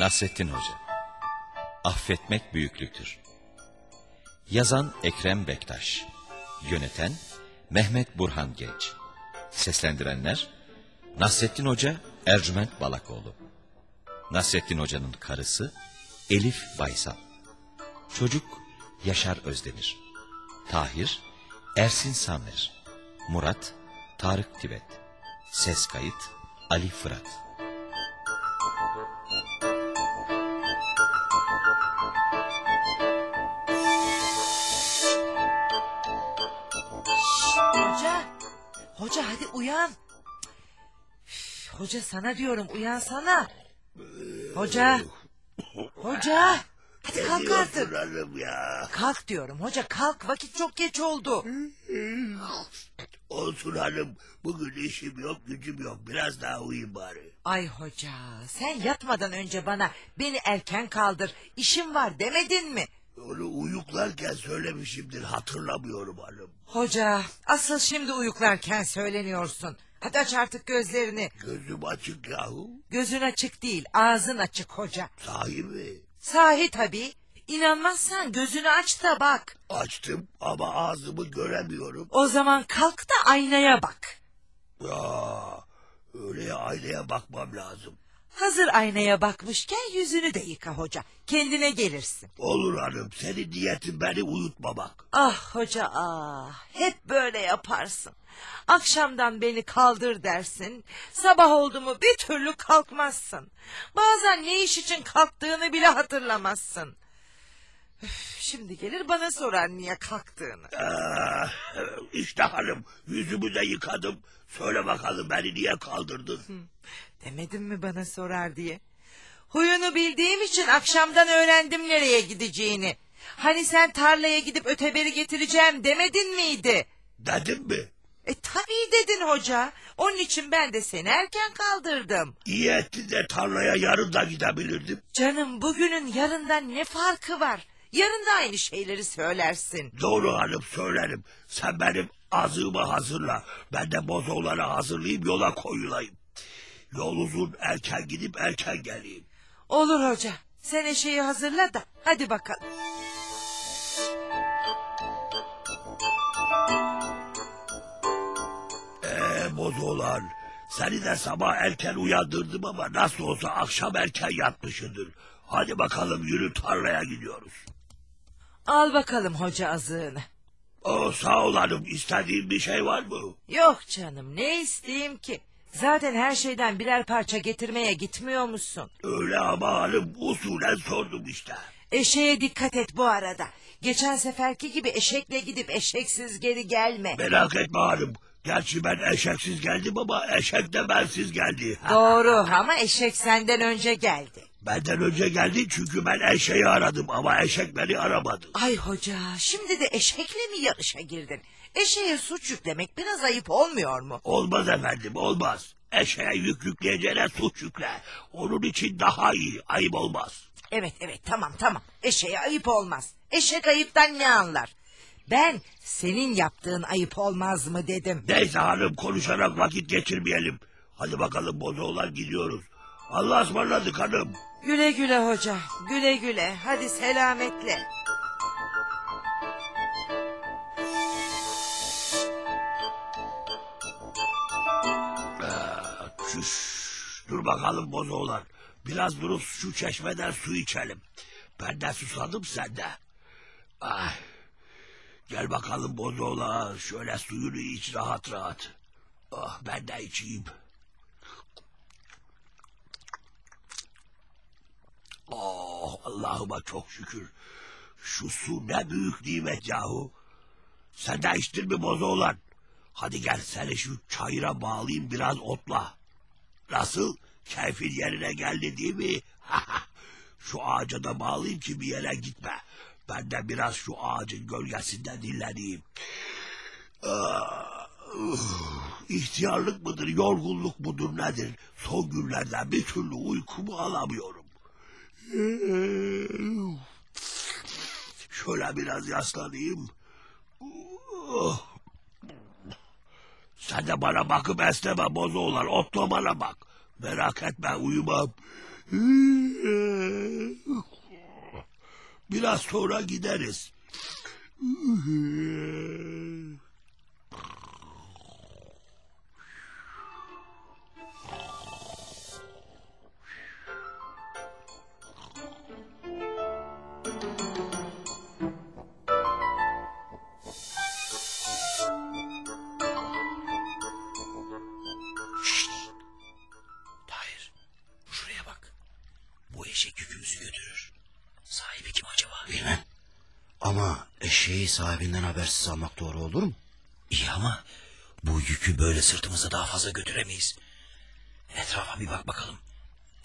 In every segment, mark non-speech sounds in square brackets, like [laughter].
Nasrettin Hoca. Affetmek büyüklüktür. Yazan Ekrem Bektaş. Yöneten Mehmet Burhan Genç. Seslendirenler Nasrettin Hoca Ercüment Balakoğlu. Nasrettin Hoca'nın karısı Elif Baysal. Çocuk Yaşar Özdemir. Tahir Ersin Samer Murat Tarık Tibet. Ses kayıt Ali Fırat Hoca hadi uyan. Üf, Hoca sana diyorum uyansana. Hoca. Hoca. Hadi kalk artık. Ya. Kalk diyorum hoca kalk vakit çok geç oldu. Olsun hanım. Bugün işim yok gücüm yok. Biraz daha uyuyayım bari. Ay hoca sen yatmadan önce bana beni erken kaldır işim var demedin mi? Onu uyuklarken söylemişimdir hatırlamıyorum hanım. Hoca asıl şimdi uyuklarken söyleniyorsun. Hadi aç artık gözlerini. Gözüm açık yahu. Gözün açık değil ağzın açık hoca. Sahi mi? Sahi tabii. İnanmazsan gözünü aç da bak. Açtım ama ağzımı göremiyorum. O zaman kalk da aynaya bak. Ya öyle aynaya bakmam lazım. Hazır aynaya bakmışken yüzünü de yıka hoca. Kendine gelirsin. Olur hanım senin niyetin beni uyutmamak. Ah hoca ah. Hep böyle yaparsın. Akşamdan beni kaldır dersin. Sabah oldu mu bir türlü kalkmazsın. Bazen ne iş için kalktığını bile hatırlamazsın. Üf, Şimdi gelir bana sorar niye kalktığını. Ah, işte hanım yüzümü de yıkadım. Söyle bakalım beni niye kaldırdın? Demedim mi bana sorar diye. Huyunu bildiğim için akşamdan öğrendim nereye gideceğini. Hani sen tarlaya gidip öteberi getireceğim demedin miydi? Dedim mi? E tabii dedin hoca. Onun için ben de seni erken kaldırdım. İyi ettin de tarlaya yarın da gidebilirdim. Canım bugünün yarından ne farkı var? Yarın da aynı şeyleri söylersin. Doğru hanım söylerim. Sen benim azığımı hazırla. Ben de bozoğları hazırlayayım yola koyulayım. Yol uzun erken gidip erken geleyim. Olur hoca. Sen eşeği hazırla da hadi bakalım. Ee bozoğlar seni de sabah erken uyandırdım ama nasıl olsa akşam erken yatmışındır. Hadi bakalım yürü tarlaya gidiyoruz. Al bakalım hoca azığını. O sağ ol hanım istediğin bir şey var mı? Yok canım ne isteyeyim ki? Zaten her şeyden birer parça getirmeye gitmiyor musun? Öyle ama hanım usulen sordum işte. Eşeğe dikkat et bu arada. Geçen seferki gibi eşekle gidip eşeksiz geri gelme. Merak etme hanım. Gerçi ben eşeksiz geldim ama eşek de bensiz geldi. Doğru ama eşek senden önce geldi. Benden önce geldi çünkü ben eşeği aradım ama eşek beni aramadı. Ay hoca şimdi de eşekle mi yarışa girdin? Eşeğe suç yüklemek biraz ayıp olmuyor mu? Olmaz efendim olmaz. Eşeğe yük yükleyeceğine suç yükle. Onun için daha iyi ayıp olmaz. Evet evet tamam tamam eşeğe ayıp olmaz. Eşek ayıptan ne anlar? Ben senin yaptığın ayıp olmaz mı dedim. Neyse hanım konuşarak vakit geçirmeyelim. Hadi bakalım bozoğlar gidiyoruz. Allah'a ısmarladık hanım. Güle güle hoca güle güle hadi selametle. Şuş, dur bakalım bozoğlar. Biraz durup şu çeşmeden su içelim. Ben de susadım sen de. Ay. Gel bakalım bozoğlar. Şöyle suyunu iç rahat rahat. Ah ben de içeyim. Oh Allah'ıma çok şükür. Şu su ne büyük nimet yahu. Sen de içtin mi bozoğlan? Hadi gel seni şu çayıra bağlayayım biraz otla. Nasıl? Keyfin yerine geldi değil mi? [laughs] şu ağaca da bağlayayım ki bir yere gitme. Ben de biraz şu ağacın gölgesinde dinleneyim. Ah, İhtiyarlık mıdır, yorgunluk mudur nedir? Son günlerden bir türlü uykumu alamıyorum. Şöyle biraz yaslanayım. Sen de bana bakıp esneme bozoğlar. Otla bana bak. Merak etme uyumam. Biraz sonra gideriz. Eşek yükümüzü götürür. Sahibi kim acaba? Bilmem. Ama eşeği sahibinden habersiz almak doğru olur mu? İyi ama bu yükü böyle sırtımıza daha fazla götüremeyiz. Etrafa bir bak bakalım.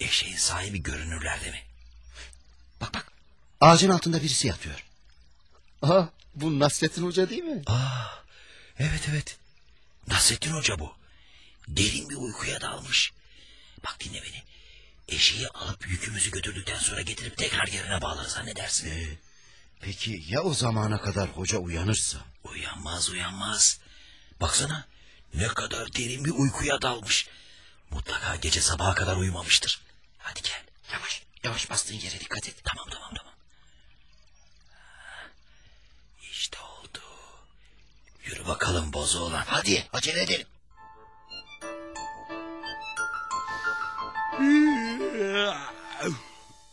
Eşeğin sahibi görünürlerde mi? Bak bak. Ağacın altında birisi yatıyor. Aha, bu Nasrettin Hoca değil mi? Aa, evet evet. Nasrettin Hoca bu. Derin bir uykuya dalmış. Bak dinle beni. Eşeği alıp yükümüzü götürdükten sonra getirip tekrar yerine bağlarız ne dersin? Ee, peki ya o zamana kadar hoca uyanırsa? Uyanmaz uyanmaz. Baksana ne kadar derin bir uykuya dalmış. Mutlaka gece sabaha kadar uyumamıştır. Hadi gel. Yavaş, yavaş bastığın yere dikkat et. Tamam tamam tamam. İşte oldu. Yürü bakalım bozu olan. Hadi, acele edelim.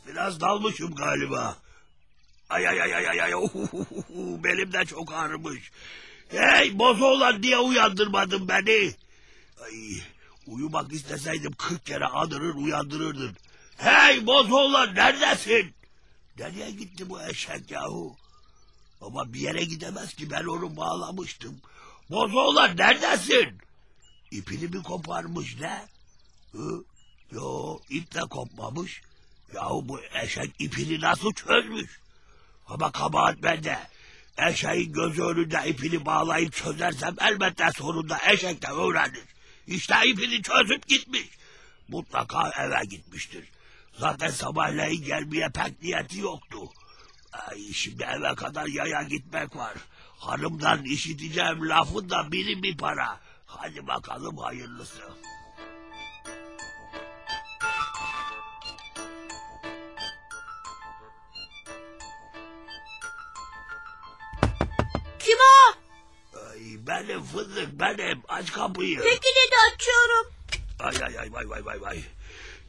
Biraz dalmışım galiba. Ay ay ay ay ay. Benim de çok ağrımış. Hey bozoğlan diye uyandırmadın beni. Ay, uyumak isteseydim kırk kere anırır uyandırırdın. Hey bozoğlan neredesin? Nereye gitti bu eşek yahu? Ama bir yere gidemez ki ben onu bağlamıştım. Bozoğlan neredesin? İpini mi koparmış ne? Hı? İp de kopmamış. Yahu bu eşek ipini nasıl çözmüş? Ama kabahat bende. Eşeğin gözü önünde ipini bağlayıp çözersem elbette sonunda eşek de öğrenir. İşte ipini çözüp gitmiş. Mutlaka eve gitmiştir. Zaten sabahleyin gelmeye pek niyeti yoktu. Ay, şimdi eve kadar yaya gitmek var. Hanımdan işiteceğim lafın da biri bir para. Hadi bakalım hayırlısı. Benim fındık benim. Aç kapıyı. Peki dedi açıyorum. Ay ay ay vay vay vay vay.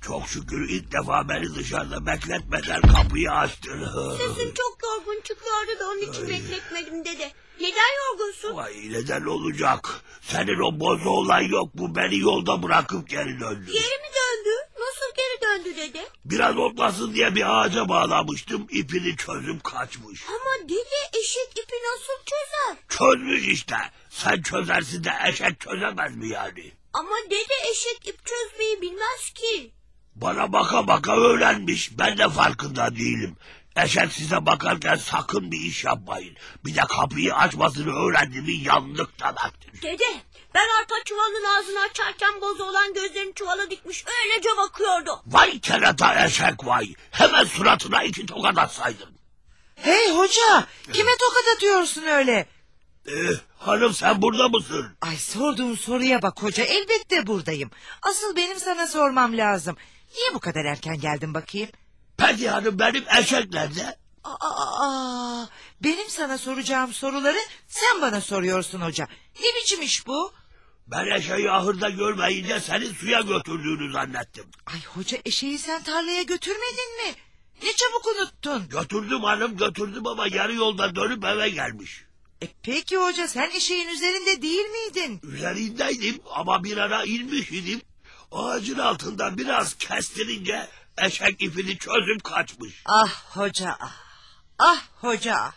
Çok şükür ilk defa beni dışarıda bekletmeden kapıyı açtın. Sesin [laughs] çok yorgun çıkıyordu da onun için bekletmedim dede. Neden yorgunsun? Vay neden olacak? Senin o bozu olan yok mu? Beni yolda bırakıp geri döndü. Geri mi dede? Biraz otlasın diye bir ağaca bağlamıştım. ipini çözüp kaçmış. Ama dede eşek ipi nasıl çözer? Çözmüş işte. Sen çözersin de eşek çözemez mi yani? Ama dede eşek ip çözmeyi bilmez ki. Bana baka baka öğrenmiş. Ben de farkında değilim. Eşek size bakarken sakın bir iş yapmayın. Bir de kapıyı açmasını öğrendi mi yandık demektir. Dede ben arpa çuvalının ağzını açarken bozu olan gözlerini çuvala dikmiş öylece bakıyordu. Vay kerata eşek vay. Hemen suratına iki tokat atsaydın. Hey hoca kime tokat atıyorsun öyle? Ee, hanım sen burada mısın? Ay sorduğum soruya bak hoca elbette buradayım. Asıl benim sana sormam lazım. Niye bu kadar erken geldin bakayım? Peki hanım benim eşek nerede? Aa, aa, benim sana soracağım soruları sen bana soruyorsun hoca. Ne biçim iş bu? Ben eşeği ahırda görmeyince senin suya götürdüğünü zannettim. Ay hoca eşeği sen tarlaya götürmedin mi? Ne çabuk unuttun. Götürdüm hanım götürdüm ama yarı yolda dönüp eve gelmiş. E peki hoca sen eşeğin üzerinde değil miydin? Üzerindeydim ama bir ara inmiş idim. Ağacın altında biraz kestirince eşek ipini çözüp kaçmış. Ah hoca ah. Ah hoca ah.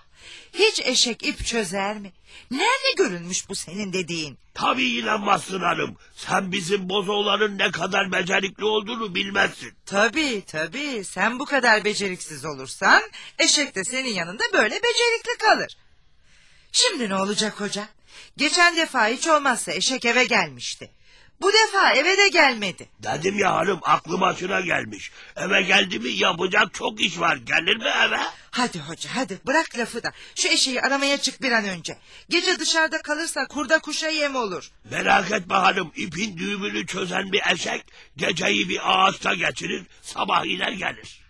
Hiç eşek ip çözer mi? Nerede görülmüş bu senin dediğin? Tabii inanmazsın hanım. Sen bizim bozoğların ne kadar becerikli olduğunu bilmezsin. Tabii tabii sen bu kadar beceriksiz olursan eşek de senin yanında böyle becerikli kalır. Şimdi ne olacak hoca? Geçen defa hiç olmazsa eşek eve gelmişti. Bu defa eve de gelmedi. Dedim ya hanım aklı başına gelmiş. Eve geldi mi yapacak çok iş var. Gelir mi eve? Hadi hoca hadi bırak lafı da. Şu eşeği aramaya çık bir an önce. Gece dışarıda kalırsa kurda kuşa yem olur. Merak etme hanım ipin düğümünü çözen bir eşek geceyi bir ağaçta geçirir sabah iner gelir.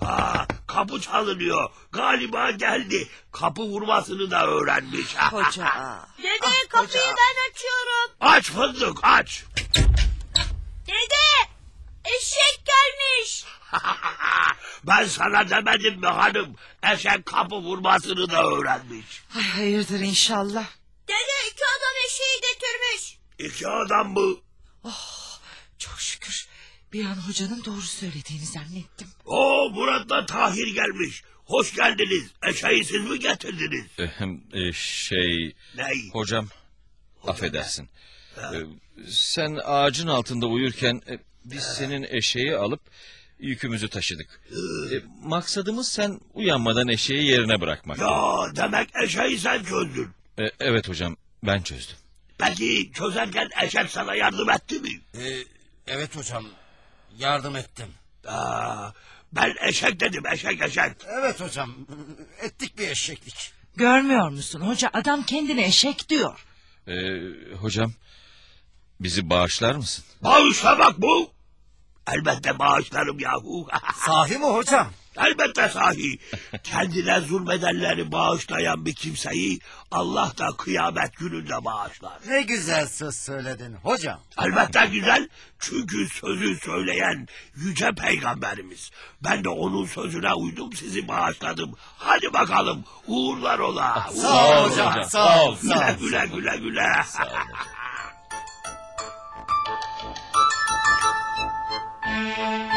Aa, kapı çalınıyor. Galiba geldi. Kapı vurmasını da öğrenmiş. [laughs] Hoca. aa. Dede Ah, kapıyı hoca. ben açıyorum. Aç fındık aç. Dede eşek gelmiş. [laughs] ben sana demedim mi hanım? Eşek kapı vurmasını da öğrenmiş. Ay, hayırdır inşallah. Dede iki adam eşeği getirmiş. İki adam mı? Çok şükür. Bir an hocanın doğru söylediğini zannettim. Oo Murat'la Tahir gelmiş. Hoş geldiniz. Eşeği siz mi getirdiniz? Ehem, e, şey Ney? hocam affedersin. E, sen ağacın altında uyurken e, biz senin eşeği alıp yükümüzü taşıdık. E, maksadımız sen uyanmadan eşeği yerine bırakmak. Ya demek eşeği sen çözdün. E, evet hocam ben çözdüm. Peki çözerken eşek sana yardım etti mi? Ee, evet hocam yardım ettim. Aa, ben eşek dedim eşek eşek. Evet hocam ettik bir eşeklik. Görmüyor musun hoca adam kendine eşek diyor. E, hocam bizi bağışlar mısın? Bağışlamak bu. Elbette bağışlarım yahu. [laughs] Sahi mi hocam? Elbette sahi. Kendine zulmedenleri bağışlayan bir kimseyi Allah da kıyamet gününde bağışlar. Ne güzel söz söyledin hocam. Elbette güzel. Çünkü sözü söyleyen yüce peygamberimiz. Ben de onun sözüne uydum sizi bağışladım. Hadi bakalım uğurlar ola. Sağ ol hocam. Sağ ol. Güle güle, güle güle güle. Sağ ol. [laughs]